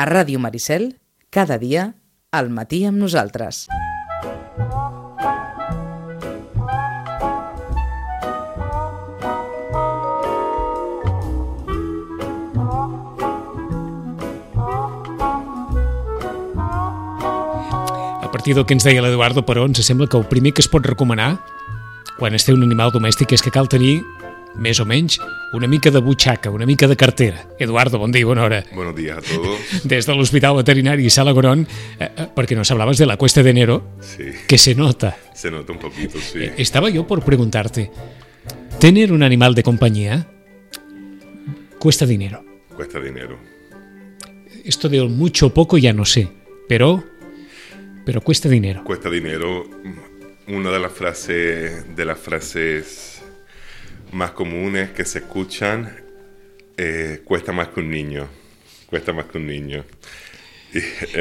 A Ràdio Maricel, cada dia, al matí amb nosaltres. A partir del que ens deia l'Eduardo però ens sembla que el primer que es pot recomanar quan es té un animal domèstic és que cal tenir més o menys, una mica de butxaca, una mica de cartera. Eduardo, bon dia, bona hora. Buenos días a todos. Desde el Hospital Veterinario Sala Gorón, eh, eh, porque nos hablabas de la cuesta de enero, Sí, que se nota. se nota un poquito, sí. Eh, Estaba yo por preguntarte, ¿tener un animal de compañía cuesta dinero? Cuesta dinero. Esto de mucho o poco ya no sé, pero, pero cuesta dinero. Cuesta dinero. Una de las frases, de las frases más comunes que se escuchan, eh, cuesta más que un niño. Cuesta más que un niño.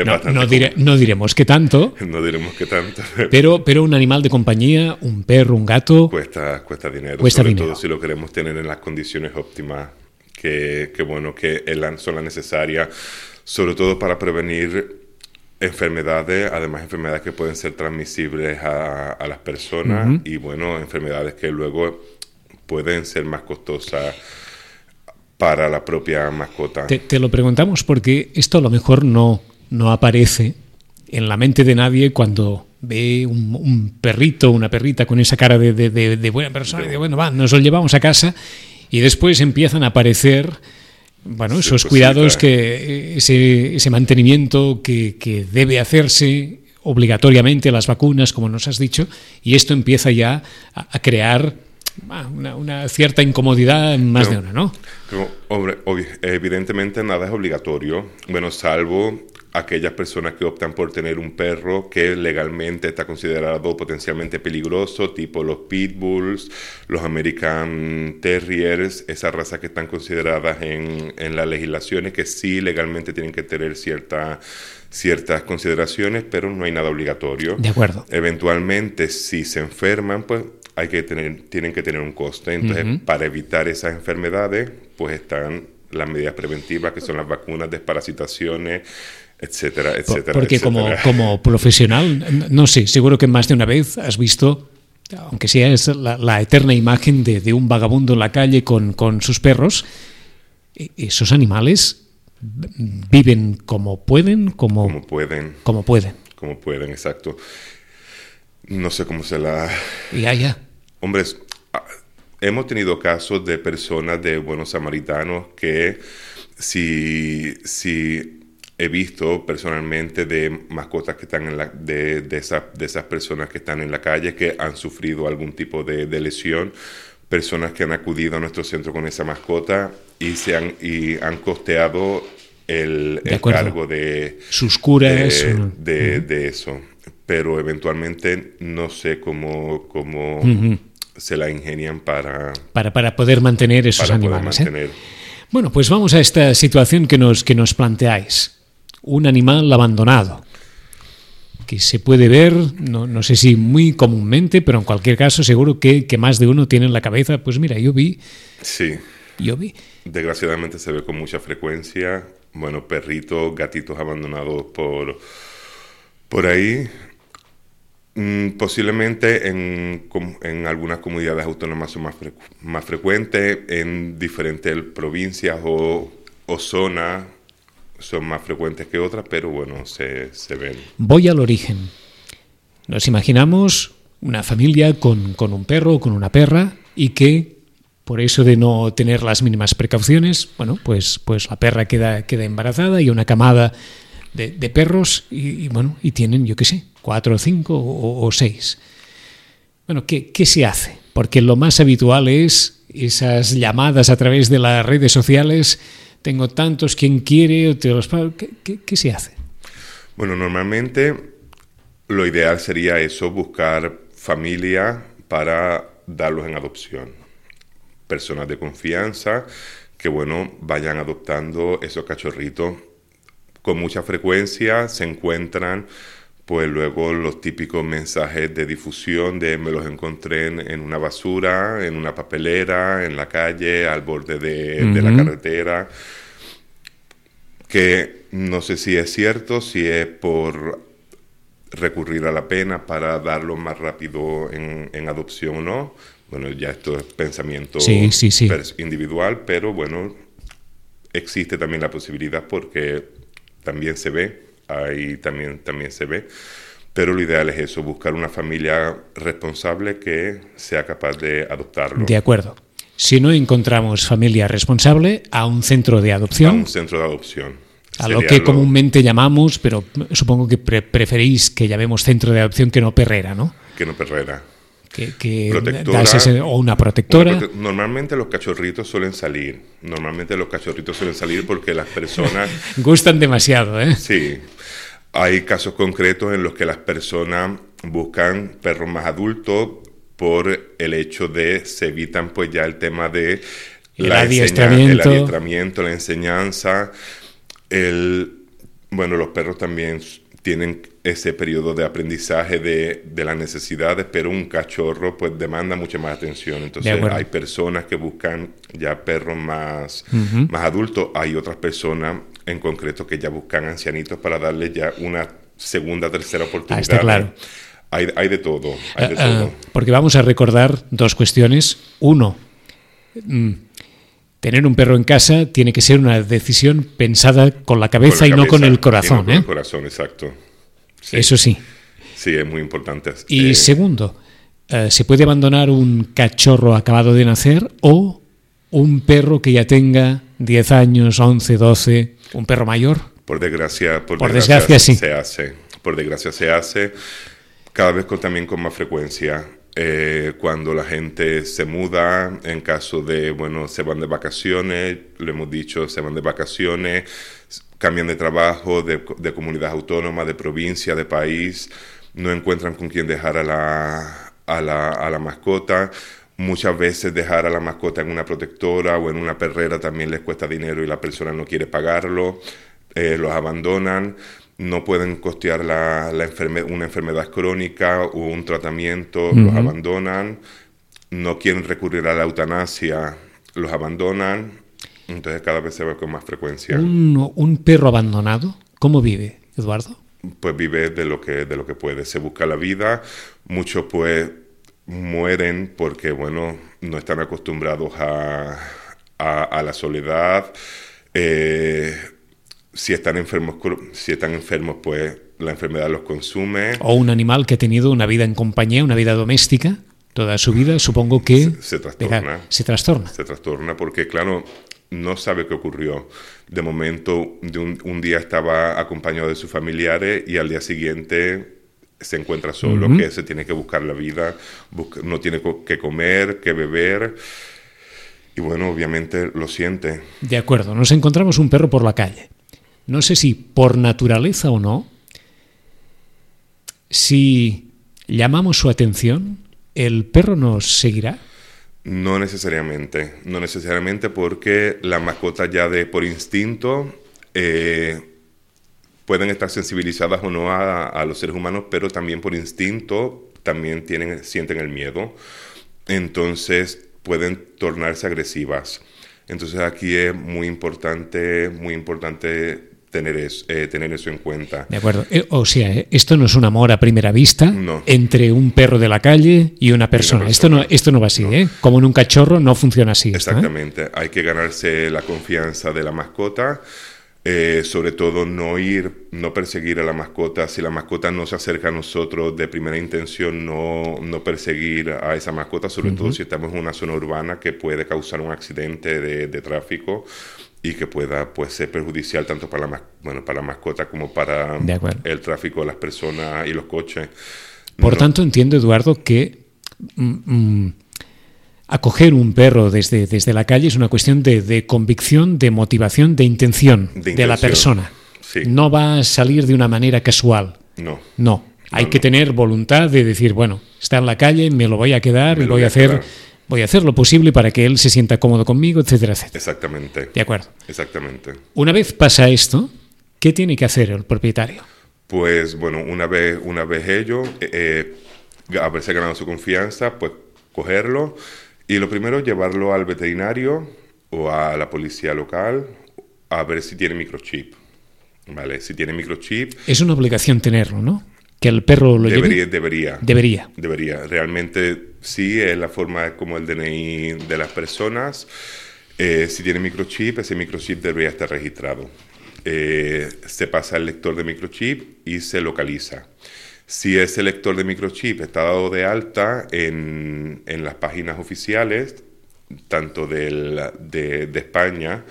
No, bastante no, dire- no diremos que tanto. No diremos que tanto. pero, pero un animal de compañía, un perro, un gato, Cuesta, cuesta dinero, Cuesta sobre dinero. todo si lo queremos tener en las condiciones óptimas, que, que bueno, que son las necesarias, sobre todo para prevenir enfermedades, además enfermedades que pueden ser transmisibles a, a las personas y bueno, enfermedades que luego pueden ser más costosas para la propia mascota. Te, te lo preguntamos porque esto a lo mejor no, no aparece en la mente de nadie cuando ve un, un perrito, una perrita con esa cara de, de- de- de buena persona y de bueno, va, nos lo llevamos a casa y después empiezan a aparecer bueno, Sí, esos cuidados, que ese, ese mantenimiento que, que debe hacerse obligatoriamente, las vacunas, como nos has dicho, y esto empieza ya a, a crear una, una cierta incomodidad en más Pero- de una, ¿no? Pero, hombre, evidentemente nada es obligatorio, bueno, salvo aquellas personas que optan por tener un perro que legalmente está considerado potencialmente peligroso, tipo los pitbulls, los American Terriers, esas razas que están consideradas en, en las legislaciones que sí legalmente tienen que tener cierta- ciertas consideraciones, pero no hay nada obligatorio. De acuerdo. Eventualmente, si se enferman, pues hay que tener, tienen que tener un coste. Entonces, para evitar esas enfermedades, pues están las medidas preventivas, que son las vacunas, desparasitaciones, etcétera, etcétera. Porque como, etcétera. como profesional, no sé, seguro que más de una vez has visto, aunque sea es la, la eterna imagen de, de un vagabundo en la calle con, con sus perros, e- esos animales viven como pueden, como, Como pueden, como pueden. como pueden, exacto. No sé cómo se la... Ya, ya. Hombres, ah, hemos tenido casos de personas de buenos samaritanos que si, si he visto personalmente de mascotas que están en la, de, de, esa- de esas personas que están en la calle que han sufrido algún tipo de, de lesión, personas que han acudido a nuestro centro con esa mascota y, se han, y han costeado el, el cargo de, Sus curas. de, de- de eso. Pero eventualmente no sé cómo, cómo se la ingenian para, para, para poder mantener esos para poder animales. ¿eh? Bueno, pues vamos a esta situación que nos, que nos planteáis. Un animal abandonado. Que se puede ver, no, no sé si muy comúnmente, pero en cualquier caso seguro que, que más de uno tiene en la cabeza, pues mira, yo vi, Sí, yo vi. desgraciadamente se ve con mucha frecuencia. Bueno, perritos, gatitos abandonados por, por ahí. Mm, posiblemente en, en algunas comunidades autónomas son más, frecu- más frecuentes, en diferentes provincias o, o zonas son más frecuentes que otras, pero bueno, se, se ven. Voy al origen. Nos imaginamos una familia con, con un perro o con una perra y que por eso de no tener las mínimas precauciones, bueno, pues, pues la perra queda, queda embarazada y una camada de, de perros y, y, bueno, y tienen, yo qué sé, cuatro o cinco o, seis. Bueno, ¿qué, ¿qué se hace? Porque lo más habitual es esas llamadas a través de las redes sociales, tengo tantos, quien quiere, te los. ¿Qué, qué, qué se hace? Bueno, normalmente lo ideal sería eso, buscar familia para darlos en adopción. Personas de confianza que, bueno, vayan adoptando esos cachorritos. Con mucha frecuencia se encuentran, pues luego los típicos mensajes de difusión de me los encontré en, en una basura, en una papelera, en la calle, al borde de, de la carretera que no sé si es cierto, si es por recurrir a la pena para darlo más rápido en, en adopción o no. Bueno, ya esto es pensamiento Sí, sí, sí. individual, pero bueno, existe también la posibilidad porque también se ve, ahí también, también se ve. Pero lo ideal es eso, buscar una familia responsable que sea capaz de adoptarlo De acuerdo. Si no encontramos familia responsable, a un centro de a adopción, un centro de adopción. a lo que comúnmente llamamos, pero supongo que pre- preferís que llamemos centro de adopción que no perrera, ¿no? Que no perrera. Que, que Protectora. das ese- o una protectora. Una prote- Normalmente los cachorritos suelen salir. Normalmente los cachorritos suelen salir porque las personas Gustan demasiado, ¿eh? Sí, hay casos concretos en los que las personas buscan perros más adultos por el hecho de se evitan pues ya el tema de El adiestramiento. el adiestramiento, la enseñanza, el bueno los perros también tienen ese periodo de aprendizaje de, de las necesidades, pero un cachorro pues demanda mucha más atención. Entonces hay personas que buscan ya perros más, más adultos, hay otras personas en concreto que ya buscan ancianitos para darles ya una segunda, tercera oportunidad. Ah, está claro. Hay, hay de todo, hay de Ah, ah, todo. porque vamos a recordar dos cuestiones. Uno, mm, tener un perro en casa tiene que ser una decisión pensada con la cabeza, Con la y no con el no corazón. con ¿eh? el corazón, exacto. Sí, Eso sí. sí, es muy importante. Y Eh, segundo, eh, ¿se puede abandonar un cachorro acabado de nacer o un perro que ya tenga 10 años, 11, 12, un perro mayor? Por desgracia, por, Por desgracia, desgracia, sí. se hace. Por desgracia se hace cada vez con, también con más frecuencia. Eh, cuando la gente se muda, en caso de, bueno, se van de vacaciones, lo hemos dicho, se van de vacaciones, cambian de trabajo, de, de comunidad autónoma, de provincia, de país, no encuentran con quién dejar a la, a la, a la mascota. Muchas veces dejar a la mascota en una protectora o en una perrera también les cuesta dinero y la persona no quiere pagarlo, eh, los abandonan, no pueden costear la, la enferme- una enfermedad crónica o un tratamiento, los abandonan, no quieren recurrir a la eutanasia, los abandonan, entonces cada vez se ve con más frecuencia. Un, un perro abandonado, ¿cómo vive, Eduardo? pues vive de lo que de lo que puede se busca la vida muchos pues mueren porque bueno no están acostumbrados a, a, a la soledad Eh, si están enfermos si están enfermos pues la enfermedad los consume O un animal que ha tenido una vida en compañía, una vida doméstica, toda su vida, supongo que Se- se trastorna. Se trastorna. se trastorna porque, claro, no sabe qué ocurrió. De momento, de un, un día estaba acompañado de sus familiares y al día siguiente se encuentra solo, que se tiene que buscar la vida, busca- no tiene que comer, que beber. Y bueno, obviamente lo siente. De acuerdo, nos encontramos un perro por la calle. No sé si por naturaleza o no, si llamamos su atención, ¿el perro nos seguirá? No necesariamente, no necesariamente porque las mascotas ya de por instinto eh, pueden estar sensibilizadas o no a, a los seres humanos, pero también por instinto también tienen, sienten el miedo. Entonces pueden tornarse agresivas. Entonces aquí es muy importante, muy importante tener, es- eh, tener eso en cuenta. De acuerdo. Eh, O sea, eh, esto no es un amor a primera vista No. entre un perro de la calle y una persona. Esto, no, persona. esto no va así, ¿eh? Como en un cachorro no funciona así. esto, ¿eh? Exactamente, hay que ganarse la confianza de la mascota, eh, sobre todo no ir, no perseguir a la mascota, si la mascota no se acerca a nosotros de primera intención, no, no perseguir a esa mascota, sobre todo si estamos en una zona urbana que puede causar un accidente de, de tráfico y que pueda pues, ser perjudicial tanto para la, bueno, para la mascota como para De el tráfico, las personas y los coches. Por No- tanto, entiendo, Eduardo, que mm, mm, acoger un perro desde, desde la calle es una cuestión de, de convicción, de motivación, de intención De de, la persona. sí. No va a salir de una manera casual. no. No. Hay no. que tener voluntad de decir, bueno, está en la calle, me lo voy a quedar Me y lo voy voy a a hacer, quedar. Voy a hacer lo posible para que él se sienta cómodo conmigo, etcétera, etcétera. Exactamente, De acuerdo. exactamente. Una vez pasa esto, ¿qué tiene que hacer el propietario? Pues bueno, una vez, una vez ello, eh, eh, haberse ganado su confianza, pues cogerlo y lo primero llevarlo al veterinario o a la policía local a ver si tiene microchip. ¿vale? Si tiene microchip, Es una obligación tenerlo, ¿no? Que el perro lo debería, lleve. debería. Debería. Debería. Realmente sí, es la forma como el DNI de las personas. Eh, si tiene microchip, ese microchip debería estar registrado. Eh, se pasa al lector de microchip y se localiza. Si ese lector de microchip está dado de alta en, en las páginas oficiales, tanto del- de, de España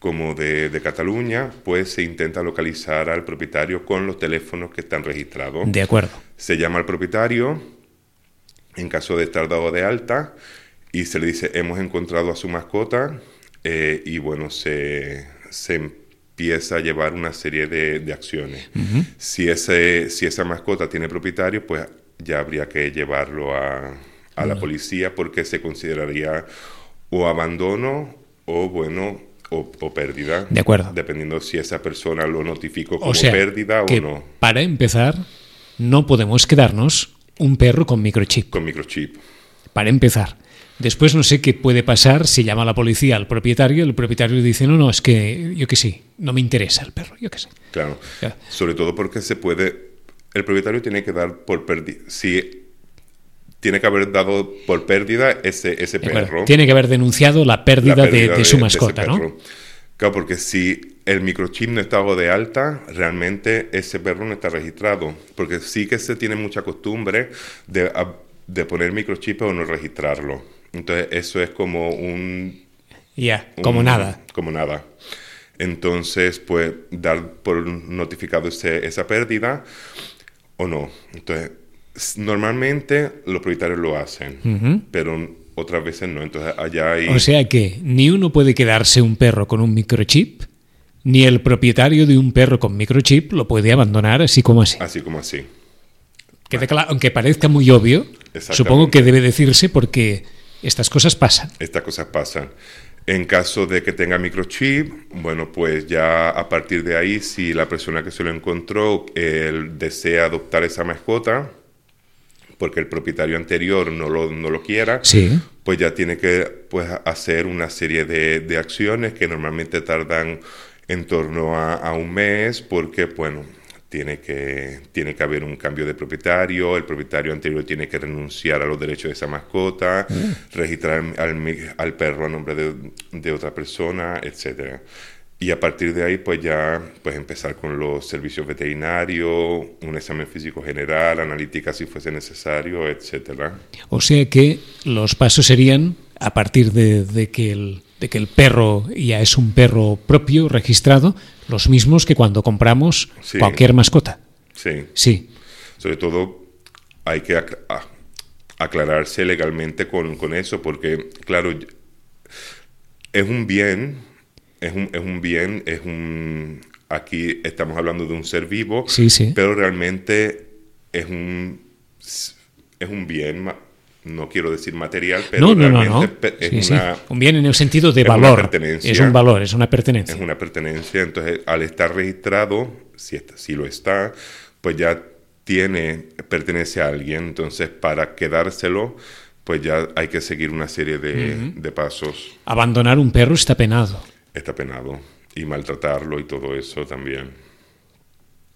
como de, de Cataluña, pues se intenta localizar al propietario con los teléfonos que están registrados. De acuerdo. Se llama al propietario en caso de estar dado de alta y se le dice hemos encontrado a su mascota eh, y bueno, se, se empieza a llevar una serie de, de acciones. si, ese, si esa mascota tiene propietario, pues ya habría que llevarlo a, a la policía porque se consideraría o abandono o bueno o, o pérdida. De acuerdo. Dependiendo si esa persona lo notificó como O sea, pérdida que o no. para empezar, no podemos quedarnos un perro con microchip. Con microchip. Para empezar. Después no sé qué puede pasar si llama a la policía al propietario, el propietario dice, no, no, es que yo qué sé, no me interesa el perro, yo qué sé. Claro. Ya. Sobre todo porque se puede. El propietario tiene que dar por pérdida. Si tiene que haber dado por pérdida ese, ese perro. Tiene que haber denunciado la la pérdida, de- su mascota, ¿no? Claro, porque si el microchip no está dado de alta, realmente ese perro no está registrado. Porque sí que se tiene mucha costumbre de, de poner microchip o no registrarlo. Entonces, eso es como un Ya, como nada. Como nada. Entonces, pues, dar por notificado ese- esa pérdida o no. Entonces, normalmente los propietarios lo hacen, pero otras veces no. Entonces, allá hay... O sea que ni uno puede quedarse un perro con un microchip, ni el propietario de un perro con microchip lo puede abandonar así como así. así como así. Queda aunque parezca muy obvio, supongo que debe decirse porque estas cosas pasan. Estas cosas pasan. En caso de que tenga microchip, bueno, pues ya a partir de ahí, si la persona que se lo encontró él desea adoptar esa mascota, porque el propietario anterior no lo, no lo quiera, Sí. pues ya tiene que pues, hacer una serie de, de acciones que normalmente tardan en torno a, a un mes, porque, bueno, tiene que, tiene que haber un cambio de propietario, el propietario anterior tiene que renunciar a los derechos de esa mascota, registrar al, al perro a nombre de, de otra persona, etcétera. Y a partir de ahí, pues ya pues empezar con los servicios veterinarios, un examen físico general, analítica si fuese necesario, etcétera. O sea que los pasos serían, a partir de, de que el, de que el perro ya es un perro propio, registrado, los mismos que cuando compramos Sí. cualquier mascota. Sí. Sí. Sobre todo hay que ac- a- aclararse legalmente con, con eso, porque, claro, es un bien, es un, es un bien, es un... Aquí estamos hablando de un ser vivo, Sí, sí. pero realmente es un, es un bien, no quiero decir material, pero no, no, realmente no. es, Sí, sí. una, Un bien en el sentido de es valor. pertenencia. Es un valor, es una pertenencia. es una pertenencia, entonces al estar registrado, si, está- si lo está, pues ya tiene, pertenece a alguien, entonces para quedárselo, pues ya hay que seguir una serie de, de pasos, Abandonar un perro está penado. Está penado, y maltratarlo y todo eso también.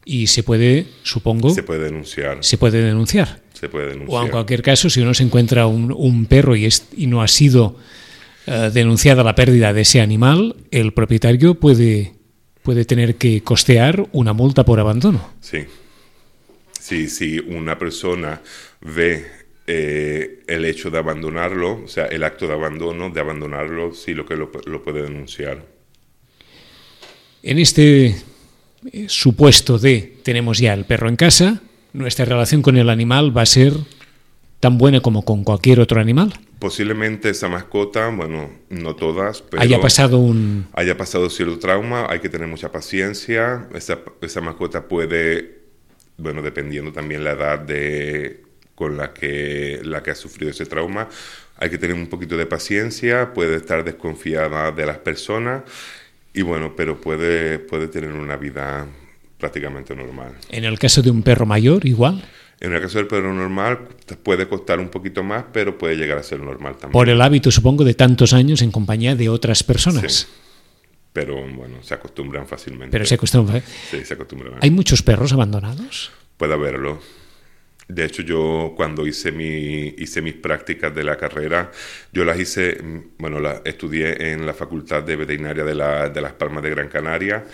Y se puede, supongo, Se se, puede denunciar, puede denunciar. se puede O en denunciar. cualquier caso, si uno se encuentra un, un perro y, es- y no ha sido eh, denunciada la pérdida de ese animal, el propietario puede, puede tener que costear una multa por abandono. Sí. Sí, si una persona ve eh, el hecho de abandonarlo, o sea, el acto de abandono, de abandonarlo, sí lo que lo, lo puede denunciar. En este eh, supuesto de tenemos ya el perro en casa, nuestra relación con el animal va a ser tan buena como con cualquier otro animal. Posiblemente esa mascota, bueno, no todas, pero Haya pasado un... haya pasado cierto trauma, hay que tener mucha paciencia. Esa, esa mascota puede, bueno, dependiendo también la edad de, con la que, la que ha sufrido ese trauma, hay que tener un poquito de paciencia, puede estar desconfiada de las personas y bueno, pero puede, puede tener una vida prácticamente normal. En el caso de un perro mayor, igual. En el caso del perro normal puede costar un poquito más, pero puede llegar a ser normal también. Por el hábito, supongo, de tantos años en compañía de otras personas. Sí. pero bueno, se acostumbran fácilmente. Pero se acostumbran. Sí, se acostumbran. ¿Hay muchos perros abandonados? Puede haberlo. De hecho, yo cuando hice, mi, hice mis prácticas de la carrera, yo las hice, bueno, las estudié en la Facultad de Veterinaria de, la, de Las Palmas de Gran Canaria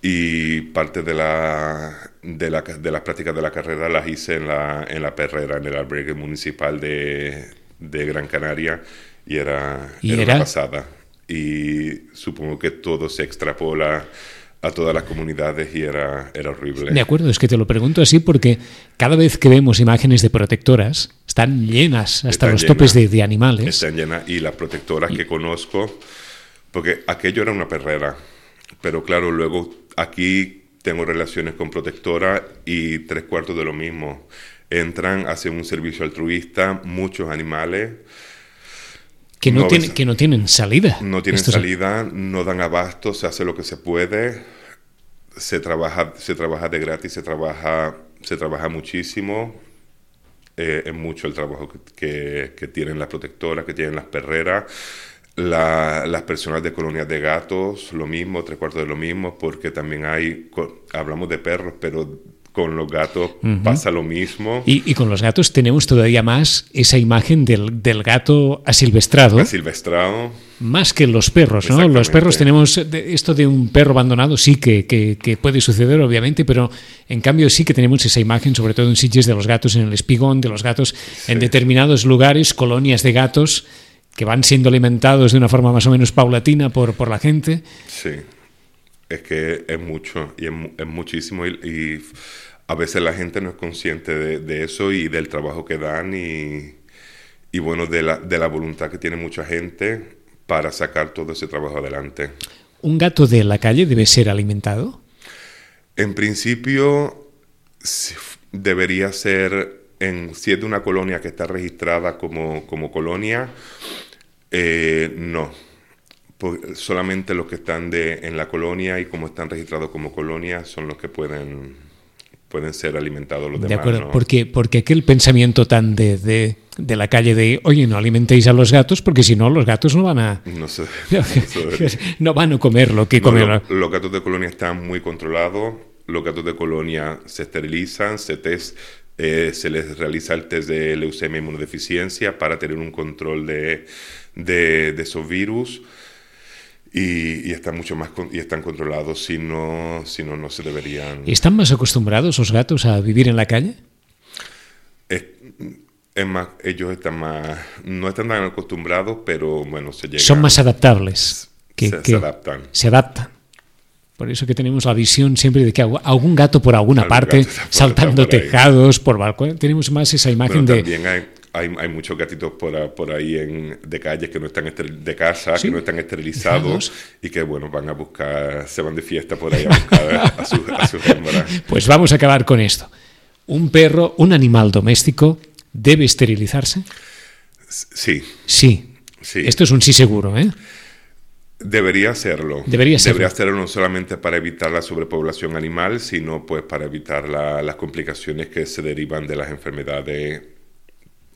y parte de, la, de, la, de las prácticas de la carrera las hice en la, en la perrera, en el albergue municipal de, de Gran Canaria y era, ¿Y era era? una pasada. Y supongo que todo se extrapola a todas las comunidades y era, era horrible. De acuerdo, es que te lo pregunto así porque cada vez que vemos imágenes de protectoras, están llenas hasta Están los topes de, llenas. de animales. Están llenas y las protectoras que conozco, porque aquello era una perrera, pero claro, luego aquí tengo relaciones con protectoras y tres cuartos de lo mismo. Entran, hacen un servicio altruista, muchos animales, Que no, que no tienen salida. no tienen salida, no dan abasto, se hace lo que se puede, se trabaja, se trabaja de gratis, se trabaja, se trabaja muchísimo. eh, es mucho el trabajo que, que- que tienen las protectoras, que tienen las perreras. La- las personas de colonias de gatos, lo mismo, tres cuartos de lo mismo, porque también hay, hablamos de perros, pero con los gatos pasa lo mismo. Y, y con los gatos tenemos todavía más esa imagen del, del gato asilvestrado, Silvestrado, más que los perros, ¿no? Los perros tenemos esto de un perro abandonado, sí que, que- que puede suceder, obviamente, pero en cambio sí que tenemos esa imagen, sobre todo en sitios de los gatos en el espigón, de los gatos en determinados lugares, colonias de gatos que van siendo alimentados de una forma más o menos paulatina por, por la gente. Sí, es que es mucho y es, mu- es muchísimo y, y a veces la gente no es consciente de, de eso y del trabajo que dan y, y bueno, de la, de la voluntad que tiene mucha gente para sacar todo ese trabajo adelante. ¿Un gato de la calle debe ser alimentado? En principio debería ser, en, si es de una colonia que está registrada como, como colonia, eh, no. Por- solamente los que están de, en la colonia y como están registrados como colonia son los que pueden, pueden ser alimentados los De demás. acuerdo, ¿no? porque, porque aquel pensamiento tan de, de, de la calle de, oye, no alimentéis a los gatos porque si no los gatos no van a... No no no van a comer lo que comen. lo- los gatos de colonia están muy controlados. Los gatos de colonia se esterilizan, se, test, eh, se les realiza el test de leucemia e inmunodeficiencia para tener un control de, de, de esos virus. Y, y están mucho más con- y están controlados si no si no no se deberían ¿Están más acostumbrados los gatos a vivir en la calle? es, es más ellos están más no están tan acostumbrados pero bueno se llegan Son más adaptables. Que, se, que se adaptan se adaptan. Por eso que tenemos la visión siempre de que algún gato por alguna Algún parte, por- saltando por tejados, por balcón. Tenemos más esa imagen Bueno, de... hay, hay, hay muchos gatitos por, ahí en, de calles que no están de casa, Sí. que no están esterilizados y que bueno van a buscar, se van de fiesta por ahí a buscar a sus a sus hembras. Pues vamos a acabar con esto. Un perro, un animal doméstico, debe esterilizarse. Sí, Sí. Sí. Esto es un sí seguro, ¿eh? debería hacerlo. Debería serlo. hacerlo no solamente para evitar la sobrepoblación animal, sino pues para evitar la- las complicaciones que se derivan de las enfermedades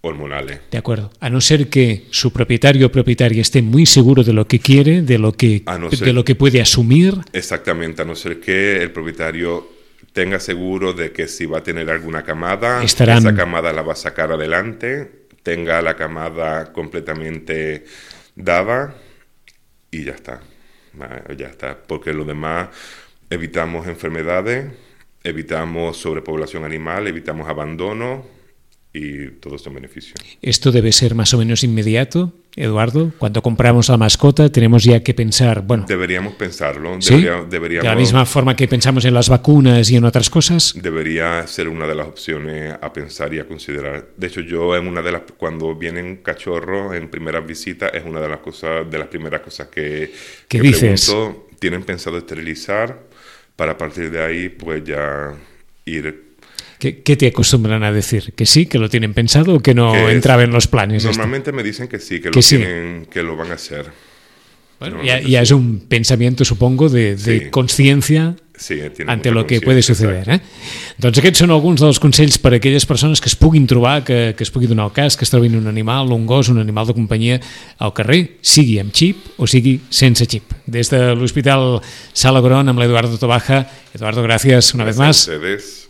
hormonales. De acuerdo. A no ser que su propietario o propietaria esté muy seguro de lo que quiere, de lo que, de lo puede asumir. Exactamente, a no ser que el propietario tenga seguro de que si va a tener alguna camada, Estarán- esa camada la va a sacar adelante, tenga la camada completamente dada y ya está. Va, Ya está, porque lo demás evitamos enfermedades, evitamos sobrepoblación animal, evitamos abandono y todo esto en beneficio. Esto debe ser más o menos inmediato, Eduardo. Cuando compramos la mascota tenemos ya que pensar, bueno, Deberíamos pensarlo, ¿sí? debería- de deberíamos... la misma forma que pensamos en las vacunas y en otras cosas. debería ser una de las opciones a pensar y a considerar. De hecho, yo en una de las cuando vienen cachorros en primeras visitas es una de las cosas de las primeras cosas que, ¿Qué que dices? pregunto. ¿Tienen pensado esterilizar? Para a partir de ahí, pues ya ir. ¿Qué, qué te acostumbran a decir? ¿Que sí, que lo tienen pensado o que no Que entraba en los planes? esto? Normalmente me dicen que sí, que, Que lo sí. tienen, que lo van a hacer. Bueno, ya, ya sí. es un pensamiento, supongo, de, de Sí. Sí, ante lo que puede suceder. Eh? Doncs aquests són alguns dels consells per a aquelles persones que es puguin trobar, que, que es pugui donar el cas, que es trobin un animal, un gos, un animal de companyia al carrer, sigui amb xip o sigui sense xip. Des de l'Hospital Sala Gron amb l'Eduardo Tobaja. Eduardo, gràcies una vez más. a ustedes.